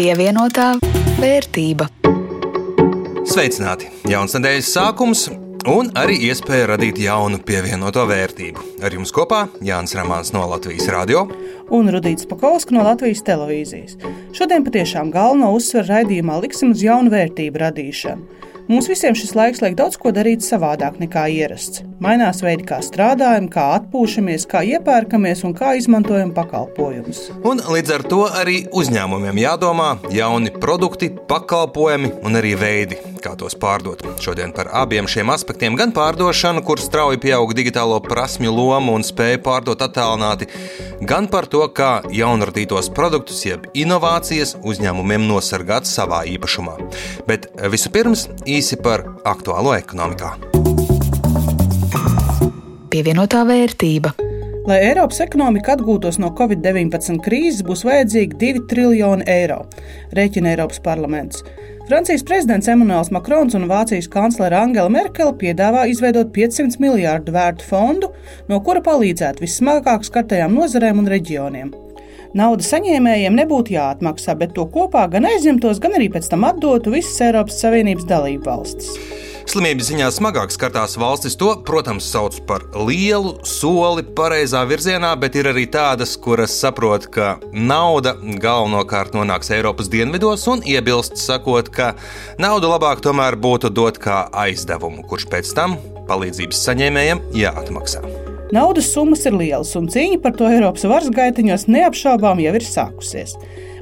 Pievienotā vērtība. Sveicināti! Jauns nedēļas sākums un arī iespēja radīt jaunu pievienoto vērtību. Ar jums kopā Jānis Rāmāns no Latvijas Radio un Rudīts Pakausks no Latvijas televīzijas. Šodien patiešām galveno uzsveru raidījumā liksim uz jaunu vērtību radīšanu. Mums visiem šis laiks liek daudz ko darīt savādāk nekā ierasts. Mainās veidi, kā strādājam, kā atpūšamies, kā iepērkamies un kā izmantojam pakalpojumus. Un līdz ar to arī uzņēmumiem jādomā jauni produkti, pakalpojumi un arī veidi, kā tos pārdot. Šodien par abiem šiem aspektiem - gan pārdošanu, kur strauji pieaug digitālo prasmju loma un spēja pārdot attālināti, gan par to, kā jaunradītos produktus, jeb inovācijas uzņēmumiem nosargāt savā īpašumā. Bet vispirms īsi par aktuālo ekonomikā. Pievienotā vērtība. Lai Eiropas ekonomika atgūtos no Covid-19 krīzes, būs vajadzīgi 2 triljoni eiro, rēķina Eiropas parlaments. Francijas prezidents Emmanuels Makrons un Vācijas kanclere Angela Merkele piedāvā izveidot 500 miljārdu vērtu fondu, no kura palīdzētu vissmagāk skartajām nozarēm un reģioniem. Nauda saņēmējiem nebūtu jāatmaksā, bet to kopā gan aizņemtos, gan arī pēc tam atdotu visas Eiropas Savienības dalību valstis. Slimības ziņā smagāk skartās valstis to, protams, sauc par lielu soli pareizā virzienā, bet ir arī tādas, kuras saprot, ka nauda galvenokārt nonāks Eiropas dienvidos un iebilst, sakot, ka naudu labāk tomēr būtu dot kā aizdevumu, kurš pēc tam palīdzības saņēmējiem jāatmaksā. Naudas summas ir lielas, un cīņa par to Eiropas varas gaitiņos neapšaubām jau ir sākusies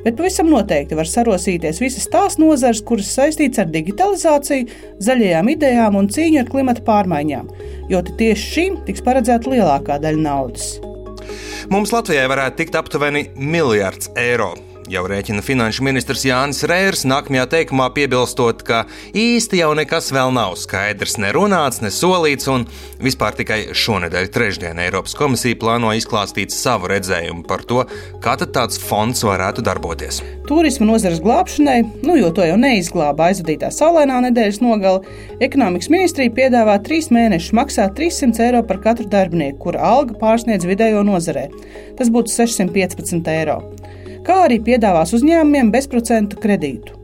bet pavisam noteikti var sarosīties visas tās nozares, kuras saistītas ar digitalizāciju, zaļajām idejām un cīņu ar klimata pārmaiņām, jo tieši šīm tiks paredzēta lielākā daļa naudas. Mums Latvijai varētu tikt aptuveni miljards eiro Jau rēķina finanšu ministrs Jānis Rērs, nākamajā teikumā piebilstot, ka īsti jau nekas vēl nav skaidrs, ne runāts, ne solīts, un vispār tikai šonadēļ, trešdien, Eiropas komisija plāno izklāstīt savu redzējumu par to, kā tāds fonds varētu darboties. Turisma nozares glābšanai, nu jo to jau neizglāba aizvadītā saulainā nedēļas nogale, ekonomikas ministrija piedāvā trīs mēnešus maksāt 300 eiro par katru darbinieku, kura alga pārsniedz vidējo nozarē. Tas būtu 615 eiro kā arī piedāvās uzņēmumiem bezprocentu kredītu.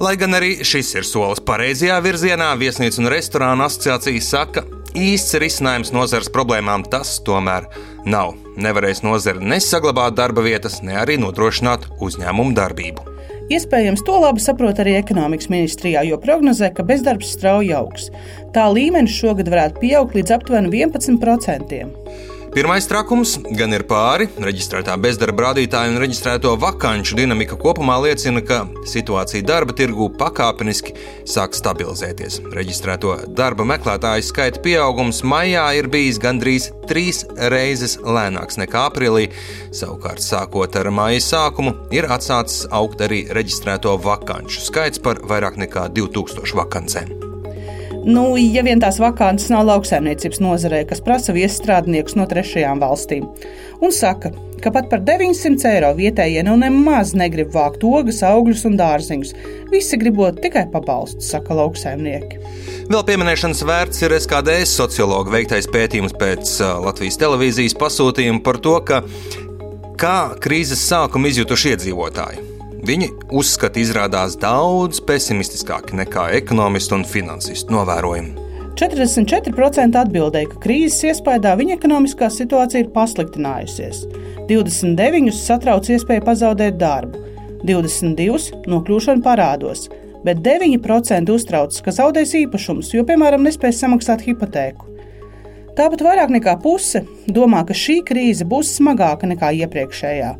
Lai gan arī šis ir solis pareizajā virzienā, viesnīcu un restorānu asociācija saka, īsts risinājums nozares problēmām tas tomēr nav. Nevarēs nozare nesaglabāt darba vietas, ne arī nodrošināt uzņēmumu darbību. Iespējams, to labi saprot arī ekonomikas ministrijā, jo prognozē, ka bezdarbs strauji augs. Tā līmenis šogad varētu pieaugt līdz aptuveni 11%. Pirmais trakums gan ir pāri. Reģistrētā bezdarba rādītāja un reģistrēto vakanču dinamika kopumā liecina, ka situācija darba tirgū pakāpeniski sāk stabilizēties. Reģistrēto darba meklētāju skaita pieaugums maijā ir bijis gandrīz trīs reizes lēnāks nekā aprīlī. Savukārt, sākot ar māja sākumu, ir atsācis augt arī reģistrēto vakanču skaits par vairāk nekā 2000 vakancēm. Nu, ja vien tās vakances nav lauksaimniecības nozarē, kas prasa viestrādniekus no trešajām valstīm, un saka, ka pat par 900 eiro vietējie nu nemaz negrib vākt ogas, augļus un dārziņus. Visi gribot tikai pabalstu, saka lauksaimnieki. Vēl pieminēšanas vērts ir SKDS sociologa veiktais pētījums pēc Latvijas televīzijas pasūtījuma par to, ka kā krīzes sākumu izjutuši iedzīvotāji. Viņi uzskati izrādās daudz pesimistiskāki nekā ekonomistu un finansistu novērojumi. 44% atbildēja, ka krīzes iespējā viņa ekonomiskā situācija ir pasliktinājusies, 29% satrauc iespēju pazaudēt darbu, 22% nokļūšanu parādos, bet 9% uztraucas, ka zaudēs īpašumus, jo, piemēram, nespēs samaksāt hipotēku. Tāpat vairāk nekā puse domā, ka šī krīze būs smagāka nekā iepriekšējā.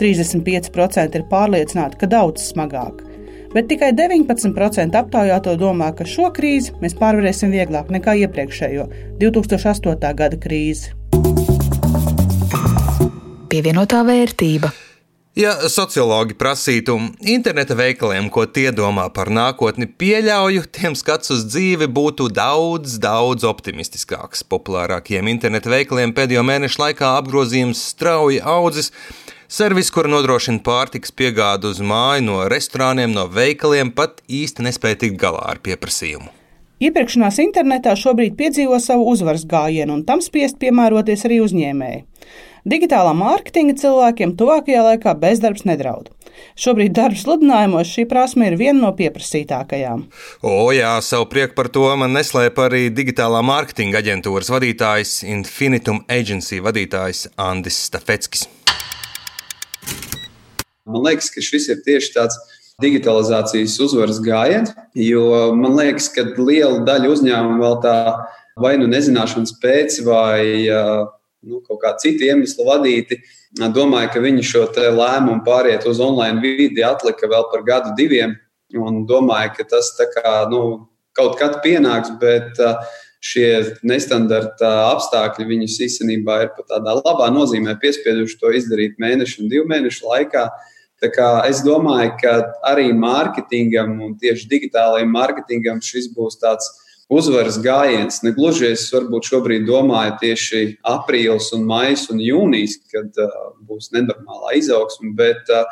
35% ir pārliecināti, ka daudz smagāk, bet tikai 19% aptaujāto domā, ka šo krīzi mēs pārvarēsim vieglāk nekā iepriekšējo 2008. gada krīzi. Pievienotā vērtība. Ja sociologi prasītu interneta veikaliem, ko tie domā par nākotni, pieļauju, tiem skats uz dzīvi būtu daudz, daudz optimistiskāks. Populārākajiem interneta veikaliem pēdējo mēnešu laikā apgrozījums strauji audzis, Servis, kur nodrošina pārtikas piegādu uz māju no restorāniem, no veikaliem, pat īsti nespēja tikt galā ar pieprasījumu. Iepirkšanās internetā šobrīd piedzīvo savu uzvaras gājienu, un tam spiest piemēroties arī uzņēmēji. Digitālā mārketinga cilvēkiem tuvākajā laikā bezdarbs nedraud. Šobrīd darba sludinājumos šī prasme ir viena no pieprasītākajām. O, jā, savu prieku par to man neslēpa arī digitālā mārketinga aģentūras vadītājs, Infinitum Agency vadītājs Andis Stafetskis. Man liekas, ka šis ir tieši tāds digitalizācijas uzvaras gājiens, jo man liekas, ka liela daļa uzņēmumu vēl tā vai nu nezināšanas pēc, vai nu, kaut kā citu iemeslu vadīti, domāju, ka viņi šo lēmumu pāriet uz online vidi atlika vēl par gadu, diviem. Un domāju, ka tas kā, nu, kaut kad pienāks, bet šie nestandarta apstākļi viņus īstenībā ir pat tādā labā nozīmē piespieduši to izdarīt mēnešu un divu mēnešu laikā. Es domāju, ka arī mārketingam un tieši digitālajiem mārketingam šis būs tāds uzvaras gājiens. Ne gluži es varbūt šobrīd domāju tieši aprīlis, un maijs un jūnijas, kad uh, būs nenormālā izaugsme, bet uh,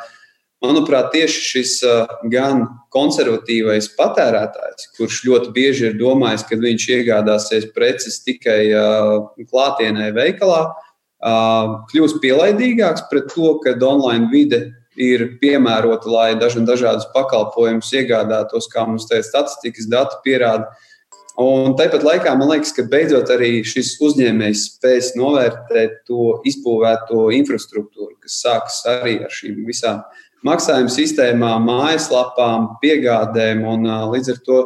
manuprāt, tieši šis uh, gan konservatīvais patērētājs, kurš ļoti bieži ir domājis, ka viņš iegādāsies preces tikai uh, klātienē veikalā, uh, kļūs pielaidīgāks pret to, ka online vide ir piemērota, lai dažādus pakalpojumus iegādātos, kā mums te statistikas dati pierāda. Un tāpat laikā man liekas, ka beidzot arī šis uzņēmējs spēs novērtēt to izbūvēto infrastruktūru, kas sākas arī ar šīm visām maksājuma sistēmām, mājaslapām, piegādēm. Un, līdz ar to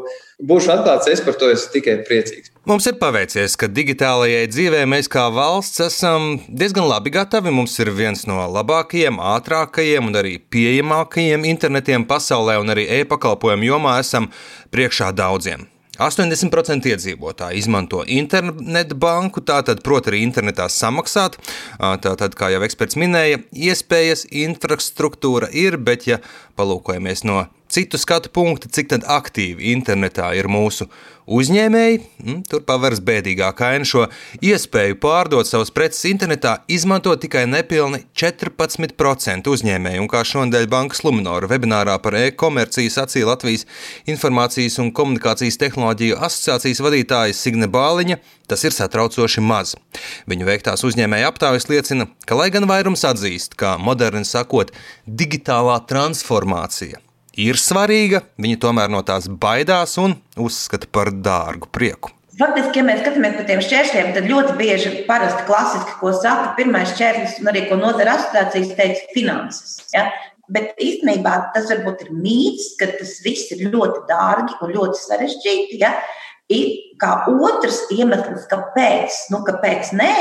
būšu atklāts, es par to esmu tikai priecīgs. Mums ir paveicies, ka digitālajai dzīvē mēs kā valsts esam diezgan labi gatavi. Mums ir viens no labākajiem, ātrākajiem un arī pieejamākajiem internetiem pasaulē, un arī e-pakalpojumu jomā esam priekšā daudziem. 80% iedzīvotāji izmanto internetbanku, tātad prot arī internetā samaksāt. Tātad, kā jau eksperts minēja, iespējas, infrastruktūra ir, bet ja palūkojamies no citu skatu punktu, cik aktīvi internetā ir mūsu Uzņēmēji mm, tur pavērs bēdīgāk ainu šo iespēju pārdot savus preces internetā, izmanto tikai nepilni 14% uzņēmēju, un kā šonadēļ Bankas Luminora webinārā par e-komerciju sacīja Latvijas Informācijas un komunikācijas tehnoloģiju asociācijas vadītāja Signe Bāliņa, tas ir satraucoši maz. Viņu veiktās uzņēmēja aptaujas liecina, ka lai gan vairums atzīst, ka moderni sakot, digitālā transformācija ir svarīga, viņi tomēr no tās baidās un uzskata par dārgu prieku. Faktiski, ja mēs skatāmies par tiem šķēršļiem, tad ļoti bieži parasti klasiski, ko saka pirmais šķērslis, un arī ko nodara asociācijas, teica finanses. Ja? Bet īstenībā tas varbūt ir mīts, ka tas viss ir ļoti dārgi un ļoti sarežģīti. Ja? Ir kā otrs iemesls, kāpēc, nu, kāpēc nē,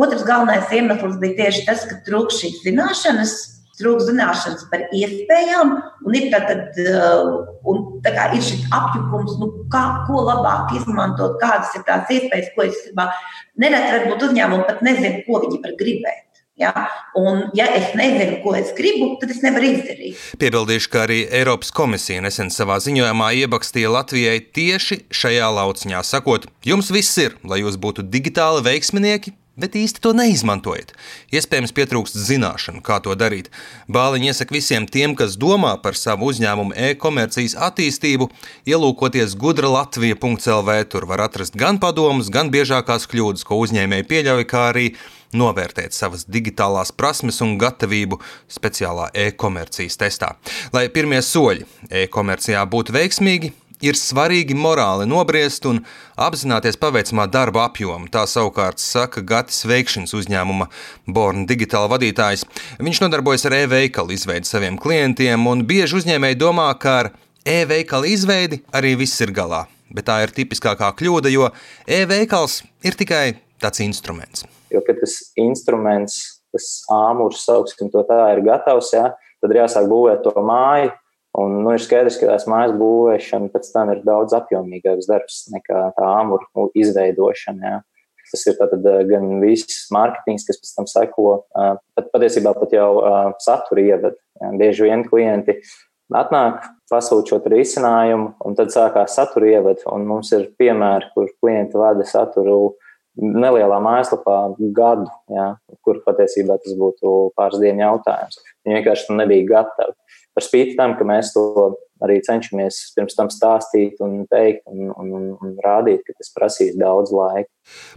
otrs galvenais iemesls bija tieši tas, ka trūkst šīs zināšanas, trūkst zināšanas par iespējām, un ir, tātad, uh, un tā kā ir šis apjukums, nu, kā, ko labāk izmantot, kādas ir tās iespējas, ko es gribēju. Nereti varbūt uzņēmumi pat nezina, ko viņi var gribēt. Ja? Un, ja es nezinu, ko es gribu, tad es nevaru izdarīt. Piebildīšu, ka arī Eiropas komisija nesen savā ziņojumā iebakstīja Latvijai tieši šajā lauciņā, sakot, jums viss ir, lai jūs būtu digitāli veiksminieki, bet īsti to neizmantojat. Iespējams, pietrūkst zināšanu, kā to darīt. Bāliņa iesaka visiem tiem, kas domā par savu uzņēmumu e-komercijas attīstību, ielūkoties gudra Latvija.CLV. Tur var atrast gan padomus, gan biežākās kļūdas, ko uzņēmēji pieļauj, kā arī novērtēt savas digitālās prasmes un gatavību speciālā e-komercijas testā. Lai pirmie soļi e-komercijā būtu veiksmīgi, ir svarīgi morāli nobriest un apzināties paveicamā darba apjomu. Tā savukārt saka Gatis Veikšanas uzņēmuma Born Digital vadītājs. Viņš nodarbojas ar e-veikalu izveidi saviem klientiem, un bieži uzņēmēji domā, ka ar e-veikalu izveidi arī viss ir galā. Bet tā ir tipiskākā kļūda, jo e-veikals ir tikai tāds instruments. Jo, tas instruments, tas āmurs, sauksim to tā, ir gatavs, jā, tad ir jāsāk būvēt to māju, Un, nu, ir skaidrs, ka tās mājas būvēšana pēc tam ir daudz apjomīgāks darbs nekā tā āmuru izveidošana. Jā. Tas ir tātad, eh, gan viss mārketings, kas pēc tam seko, eh, pat patiesībā pat jau eh, satura ievada. Bieži vien klienti atnāk, pasūta šo risinājumu, un tad sākās satura ievada. Mums ir piemēri, kur klienti vada saturu nelielā mājaslapā gadu, jā, kur patiesībā tas būtu pāris dienu jautājums. Viņi vienkārši nebija gatavi. Par spīti tam, ka mēs to arī cenšamies pirms tam stāstīt un teikt un, un, un, un rādīt, ka tas prasīs daudz laika.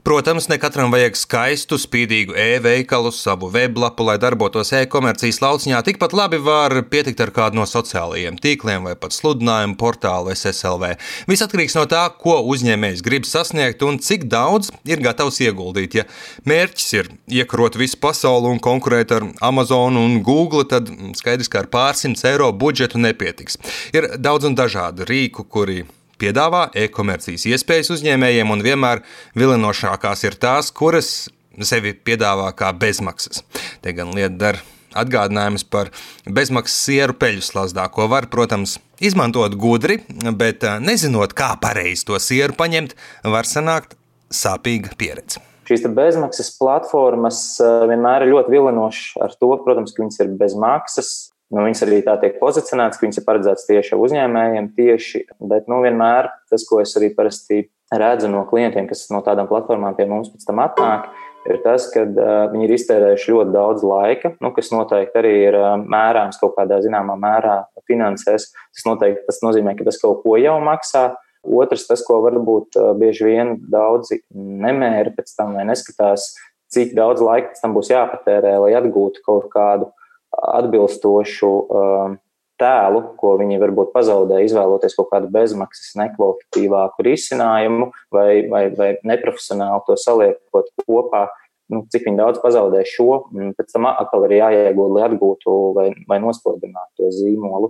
Protams, ne katram vajag skaistu, spīdīgu e-veikalu, savu weblapu, lai darbotos e-komercijas lauciņā. Tikpat labi var pietikt ar kādu no sociālajiem tīkliem vai pat sludinājumu portālu SSLV. Viss atkarīgs no tā, ko uzņēmējs grib sasniegt un cik daudz ir gatavs ieguldīt. Ja mērķis ir iekarot visu pasauli un konkurēt ar Amazon un Google, tad skaidrs, ka ar pārsimts eiro budžetu nepietiks. Ir daudz un dažādu rīku, kuri piedāvā e-komercijas iespējas uzņēmējiem, un vienmēr vilinošākās ir tās, kuras sevi piedāvā kā bezmaksas. Te gan lieta dara atgādinājums par bezmaksas sieru peļu slazdā, ko var, protams, izmantot gudri, bet eh, nezinot, kā pareizi to sieru paņemt, var sanākt sāpīga pieredze. Šīs bezmaksas platformas eh, vienmēr ir ļoti vilinošas ar to, protams, ka viņas ir bez maksas, Nu, viņas arī tā tiek pozicionētas, ka viņas ir paredzētas tieši uzņēmējiem, tieši, bet nu, vienmēr tas, ko es arī parasti redzu no klientiem, kas no tādām platformām pie mums pēc tam atnāk, ir tas, ka uh, viņi ir iztērējuši ļoti daudz laika, nu, kas noteikti arī ir uh, mērāms kaut kādā zināmā mērā finansēs. Tas noteikti tas nozīmē, ka tas kaut ko jau maksā. Otrs, tas, ko varbūt uh, bieži vien daudzi nemēra pēc tam vai neskatās, cik daudz laika tam būs jāpatērē, lai atgūtu kaut kādu atbilstošu um, tēlu, ko viņi varbūt pazaudē, izvēloties kaut kādu bezmaksas, nekvalitatīvāku risinājumu vai, vai, vai neprofesionāli to saliekot kopā. Nu, cik daudz pazaudē šo, pēc tam atkal ir jāiegūst, lai atgūtu vai, vai nospodrinātu to zīmolu.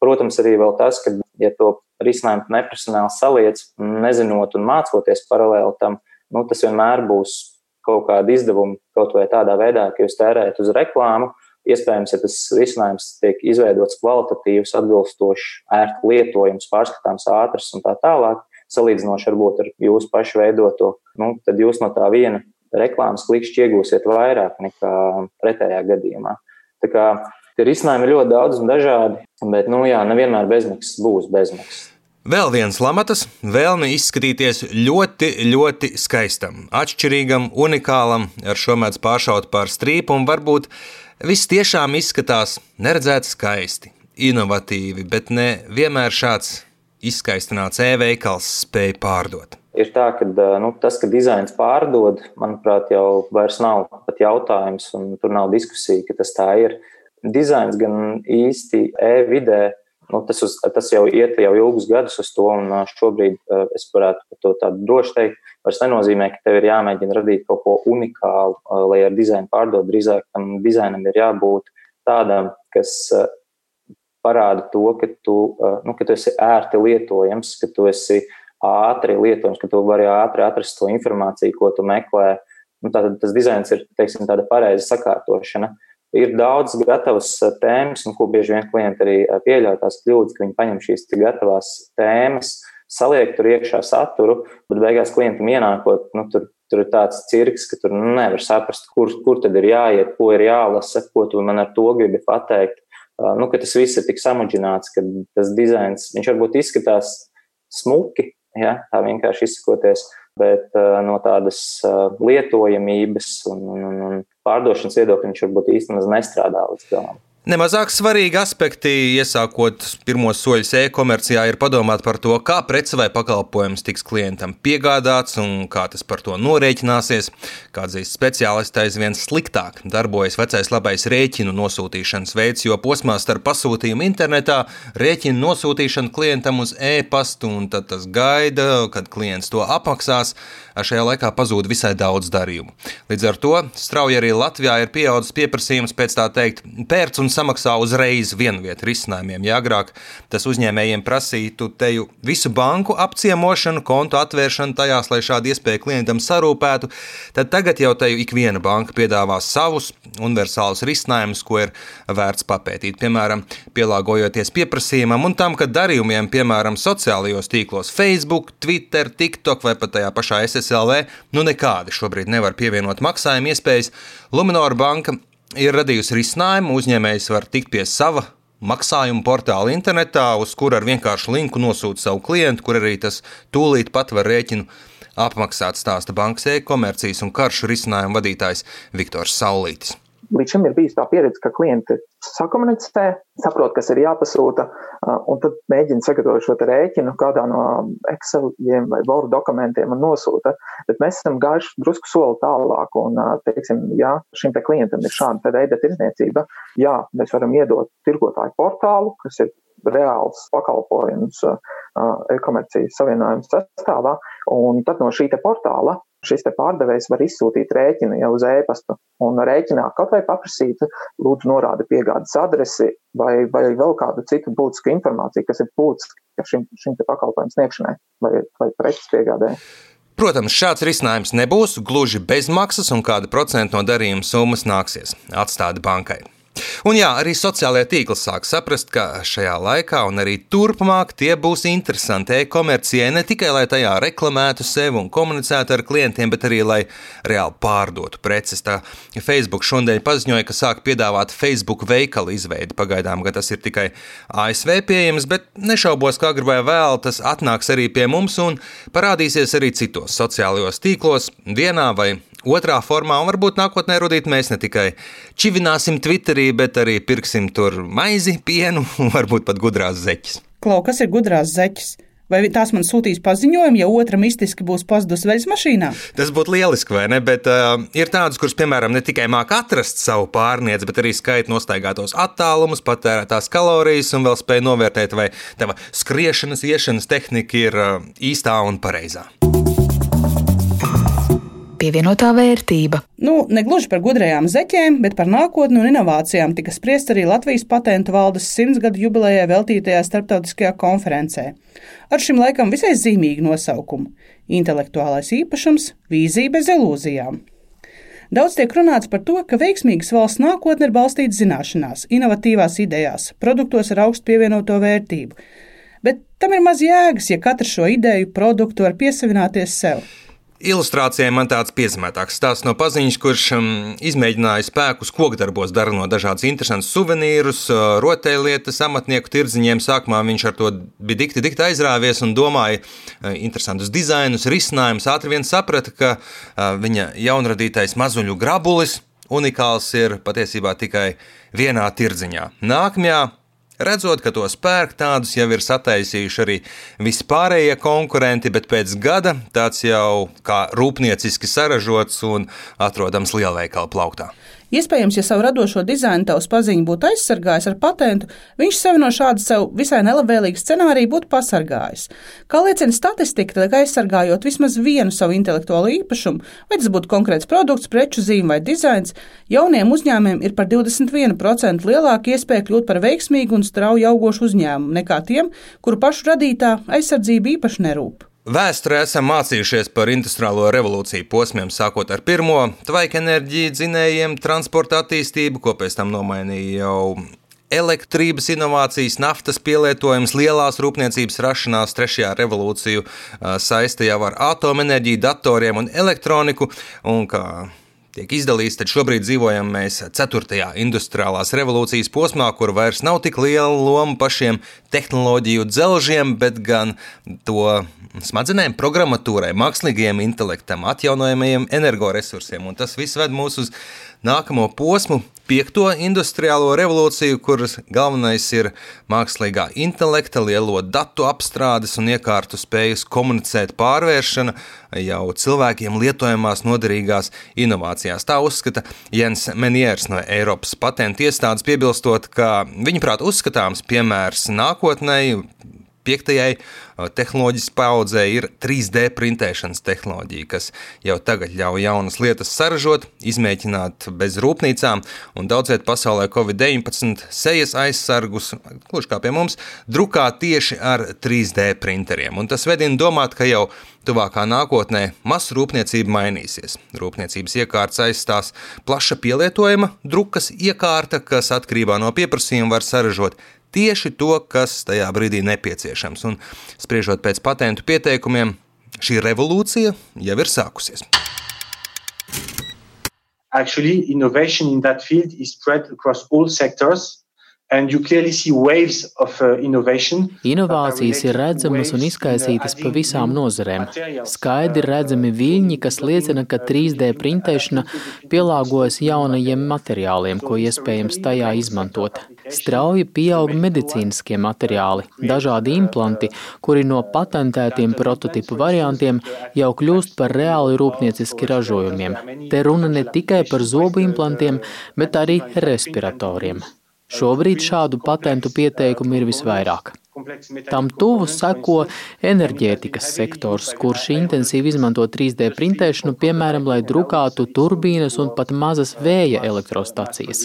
Protams, arī tas, ka, ja to risinājumu neprofesionāli saliec, nezinot un mācoties paralēli tam, nu, tas vienmēr būs kaut kāda izdevuma kaut vai tādā veidā, ka jūs tērējat uz reklāmu, Iespējams, ja tas risinājums tiek izveidots kvalitatīvs, atbilstošs, ērti lietojams, pārskatāms, ātrs un tā tālāk, salīdzinoši varbūt ar jūsu pašu veidoto, nu, tad jūs no tā viena reklāmas klikšķi iegūsiet vairāk nekā pretējā gadījumā. Tā kā tie risinājumi ir ļoti daudz un dažādi, bet, nu jā, nevienmēr bezmaksas būs bezmaksas. Vēl viens lamatas vēlme izskatīties ļoti, ļoti skaistam, atšķirīgam, unikālam, ar šo mēdz pāršaut pār strīpu un varbūt Viss tiešām izskatās neredzēti skaisti, inovatīvi, bet ne vienmēr šāds izskaistināts e-veikals spēj pārdot. Ir tā, ka nu, tas, ka dizains pārdod, manuprāt, jau vairs nav pat jautājums, un tur nav diskusija, ka tas tā ir. Dizains gan īsti e-vidē Nu, tas, uz, tas jau iet jau ilgus gadus uz to, un šobrīd es varētu to tādu droši teikt. Tas nenozīmē, ka tev ir jāmēģina radīt kaut ko unikālu, lai ar dizainu pārdot. Drīzāk tam dizainam ir jābūt tādam, kas parāda to, ka tu, nu, ka tu esi ērti lietojams, ka tu esi ātri lietojams, ka tu vari ātri atrast to informāciju, ko tu meklē. Nu, tātad tas dizains ir teiksim, tāda pareiza sakārtošana. Uh, ir daudz gatavas eh, tēmas, un ko bieži vien klienti arī eh, pieļauj tās kļūdas, ka viņi paņem šīs gatavās tēmas, saliek tur iekšā saturu, bet beigās klientam ienākot, nu, tur, tur ir tāds cirks, ka tur nevar saprast, kur, kur tad ir jāiet, ko ir jālasa, ko tu man ar to gribi pateikt. Uh, nu, tas viss ir tik samudžināts, ka tas dizains, viņš varbūt izskatās smuki, ja, tā vienkārši izsakoties, bet no tādas lietojamības un, un, un pārdošanas viedokļa viņš varbūt īstenībā nestrādā līdz galam. Nemazāk svarīgi aspekti, iesākot pirmos soļus e-komercijā, ir padomāt par to, kā prece vai pakalpojums tiks klientam piegādāts un kā tas par to norēķināsies. Kā atzīst speciālisti, aizvien sliktāk darbojas vecais labais rēķinu nosūtīšanas veids, jo posmā starp pasūtījumu internetā, rēķinu nosūtīšanu klientam uz e-pastu un tad tas gaida, kad klients to apmaksās. Šajā laikā pazūd visai daudz darījumu. Līdz ar to strauji arī Latvijā ir pieaudzis pieprasījums pēc tā teikt pērts un samaksā uzreiz vienvietu risinājumiem. Ja agrāk tas uzņēmējiem prasītu teju visu banku apciemošanu, kontu atvēršanu tajās, lai šāda iespēja klientam sarūpētu, tad tagad jau teju ik viena banka piedāvā savus universālus risinājumus, ko ir vērts papētīt. Piemēram, pielāgojoties pieprasījumam un tam, ka darījumiem, piemēram, sociālajos tīklos, Facebook, Twitter, TikTok vai pat tajā pašā SSLV, nu nekādi šobrīd nevar pievienot maksājumu iespējas. Luminora banka ir radījusi risinājumu. Uzņēmējs var tikt pie sava maksājuma portāla internetā, uz kura ar vienkāršu linku nosūta savu klientu, kur arī tas tūlīt pat var rēķinu apmaksāt stāsta bankas e-komercijas un karšu risinājumu vadītājs Viktors Saulītis. Līdz šim ir bijusi tā pieredze, ka klienti sakomunicē, saprot, kas ir jāpasūta, un tad mēģina sagatavot šo rēķinu kādā no Exceliem vai Word dokumentiem un nosūta. Bet mēs esam gājuši drusku soli tālāk, un, teiksim, ja šim te klientam ir šāda veida tirdzniecība, jā, mēs varam iedot tirgotāju portālu, kas ir reāls pakalpojums e-komercijas savienojuma sastāvā, un tad no šī portāla šis pārdevējs var izsūtīt rēķinu jau uz e-pastu un rēķinā kaut vai paprasīt, lūdzu, norādi piegādes adresi vai, vai vēl kādu citu būtisku informāciju, kas ir būtiska šim, šim pakalpojumu sniegšanai vai, vai preces piegādē. Protams, šāds risinājums nebūs gluži bezmaksas, un kāda procenta no darījuma summas nāksies atstāt bankai. Un jā, arī sociālajie tīkli sāk saprast, ka šajā laikā un arī turpmāk tie būs interesanti e-komercijai ne tikai lai tajā reklamētu sevi un komunicētu ar klientiem, bet arī lai reāli pārdotu preces. Tā Facebook šodien paziņoja, ka sāk piedāvāt Facebook veikalu izveidi. Pagaidām, ka tas ir tikai ASV pieejams, bet nešaubos, agrāk vai vēl tas atnāks arī pie mums un parādīsies arī citos sociālajos tīklos, vienā vai otrā formā, un varbūt nākotnē rudīt mēs ne tikai čivināsim Twitterī, bet arī pirksim tur maizi, pienu un varbūt pat gudrās zeķes. Klau, kas ir gudrās zeķes? Vai tās man sūtīs paziņojumu, ja otra mistiski būs pazudus veļas mašīnā? Tas būtu lieliski, vai ne? Bet uh, ir tādas, kuras, piemēram, ne tikai māca atrast savu pārniedzi, bet arī skaita nostaigātos attālumus, patērētās kalorijas un vēl spēj novērtēt, vai tava skriešanas, iešanas tehnika ir uh, īstā un pareizā pievienotā vērtība. Nu, ne gluži par gudrajām zeķēm, bet par nākotni un inovācijām tika spriest arī Latvijas patentu valdes simtsgadu jubilejai veltītajā starptautiskajā konferencē. Ar šim laikam visai zīmīgu nosaukumu - Intelektuālais īpašums - vīzija bez ilūzijām. Daudz tiek runāts par to, ka veiksmīgas valsts nākotne ir balstīta zināšanās, inovatīvās idejās, produktos ar augstu pievienoto vērtību. Bet tam ir maz jēgas, ja katrs šo ideju, produktu var piesavināties sev. Ilustrācijai man tāds piezīmētāks stāsts no paziņas, kurš um, izmēģināja spēkus kokdarbos, darot dažādus interesantus suvenīrus, rotaļlietas, amatnieku tirdziņiem. Sākumā viņš ar to bija dikti, dikti aizrāvies un domāja interesantus dizainus, risinājumus. Ātri vien saprata, ka uh, viņa jaunradītais mazuļu grabulis unikāls ir patiesībā tikai vienā tirdziņā. Nākamajā Redzot, ka tos pērk tādus jau ir sataisījuši arī vispārējie konkurenti, bet pēc gada tāds jau kā rūpnieciski saražots un atrodams lielveikala plauktā. Iespējams, ja savu radošo dizainu tavs paziņu būtu aizsargājis ar patentu, viņš sevi no šāda sev visai nelabvēlīga scenārija būtu pasargājis. Kā liecina statistika, tad aizsargājot vismaz vienu savu intelektuālo īpašumu, vai tas būtu konkrēts produkts, preču zīme vai dizains, jauniem uzņēmumiem ir par 21% lielāka iespēja kļūt par veiksmīgu un strauji augošu uzņēmumu nekā tiem, kuru pašu radītā aizsardzība īpaši nerūp. Vēsturē esam mācījušies par industriālo revolūciju posmiem, sākot ar pirmo tvaika enerģiju dzinējiem, transporta attīstību, ko pēc tam nomainīja jau elektrības inovācijas, naftas pielietojums, lielās rūpniecības rašanās, trešajā revolūciju saistījā ar atomenerģiju, datoriem un elektroniku. Un kā tiek izdalīts, tad šobrīd dzīvojam mēs 4. industriālās revolūcijas posmā, kur vairs nav tik liela loma pašiem tehnoloģiju dzelžiem, bet gan to smadzenēm, programmatūrai, mākslīgajam intelektam, atjaunojamajiem energoresursiem. Un tas viss ved mūs uz nākamo posmu, piekto industriālo revolūciju, kuras galvenais ir mākslīgā intelekta, lielo datu apstrādes un iekārtu spējas komunicēt pārvēršana jau cilvēkiem lietojamās noderīgās inovācijās. Tā uzskata Jens Meniers no Eiropas patentu iestādes, piebilstot, ka viņaprāt uzskatāms piemērs nākotnē piektajai tehnoloģijas paudzē ir 3D printēšanas tehnoloģija, kas jau tagad ļauj jaunas lietas saražot, izmēģināt bez rūpnīcām un daudzviet pasaulē Covid-19 sejas aizsargus, gluži kā pie mums, drukā tieši ar 3D printeriem. Un tas vedina domāt, ka jau tuvākā nākotnē masu rūpniecība mainīsies. Rūpniecības iekārtas aizstās plaša pielietojama drukas iekārta, kas atkarībā no pieprasījuma var saražot tieši to, kas tajā brīdī nepieciešams. Un, spriežot pēc patentu pieteikumiem, šī revolūcija jau ir sākusies. Actually, innovation in that field is spread across all sectors. Uh, Inovācijas ir redzamas un izkaisītas pa visām nozarēm. Skaidri redzami viļņi, kas liecina, ka 3D printēšana pielāgojas jaunajiem materiāliem, ko iespējams tajā izmantot. Strauji pieaug medicīniskie materiāli, dažādi implanti, kuri no patentētiem prototipu variantiem jau kļūst par reāli rūpnieciski ražojumiem. Te runa ne tikai par zobu implantiem, bet arī respiratoriem. Šobrīd šādu patentu pieteikumu ir visvairāk. Tam tuvu seko enerģētikas sektors, kurš intensīvi izmanto 3D printēšanu, piemēram, lai drukātu turbīnas un pat mazas vēja elektrostacijas.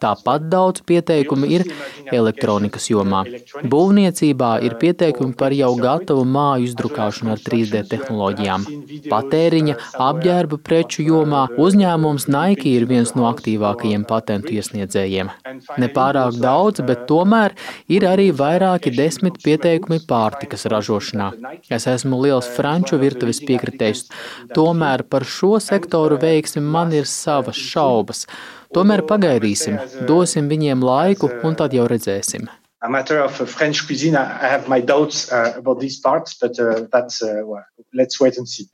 Tāpat daudz pieteikumu ir elektronikas jomā. Būvniecībā ir pieteikumi par jau gatavu māju izdrukāšanu ar 3D tehnoloģijām. Patēriņa, apģērba preču jomā uzņēmums Nike ir viens no aktīvākajiem patentu iesniedzējiem. Nepārāk daudz, bet tomēr ir arī vairāki desmit pieteikumi pārtikas ražošanā. Es esmu liels franču virtuves piekritējs, tomēr par šo sektoru veiksmi man ir savas šaubas. Tomēr pagaidīsim, dosim viņiem laiku un tad jau redzēsim. A matter of French cuisine, I have my doubts uh, about these parts, but uh, that's uh, let's wait and see.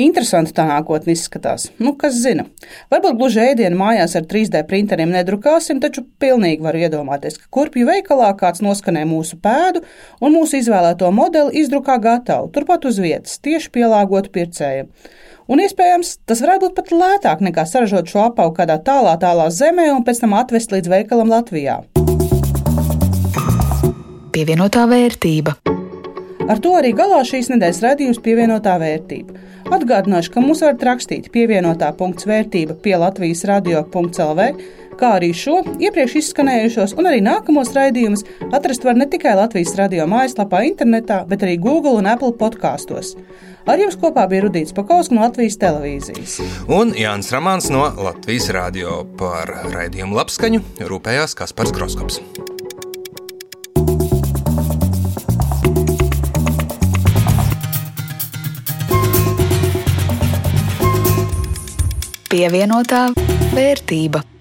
Interesanti tā nākotne izskatās. Nu, kas zina? Varbūt gluži ēdienu mājās ar 3D printeriem nedrukāsim, taču pilnīgi varu iedomāties, ka kurpju veikalā kāds noskanē mūsu pēdu un mūsu izvēlēto modeli izdrukā gatavu, turpat uz vietas, tieši pielāgotu pircējiem. Un iespējams, tas varētu būt pat lētāk nekā saražot šo apavu kādā tālā, tālā zemē un pēc tam atvest līdz veikalam Latvijā. Pievienotā vērtība. Ar to arī galā šīs nedēļas redzījums pievienotā vērtība. Atgādināšu, ka mums varat rakstīt pievienotā punkts vērtība pie Latvijas radio.clv, kā arī šo iepriekš izskanējušos un arī nākamos raidījumus atrast var ne tikai Latvijas radio mājaslapā, internetā, bet arī Google un Apple podkāstos. Ar jums kopā bija Rudīts Pakausks no Latvijas televīzijas. Un Jānis Ramāns no Latvijas radio par raidījumu labskaņu rūpējās Kaspars Groskops. Pievienotā vērtība.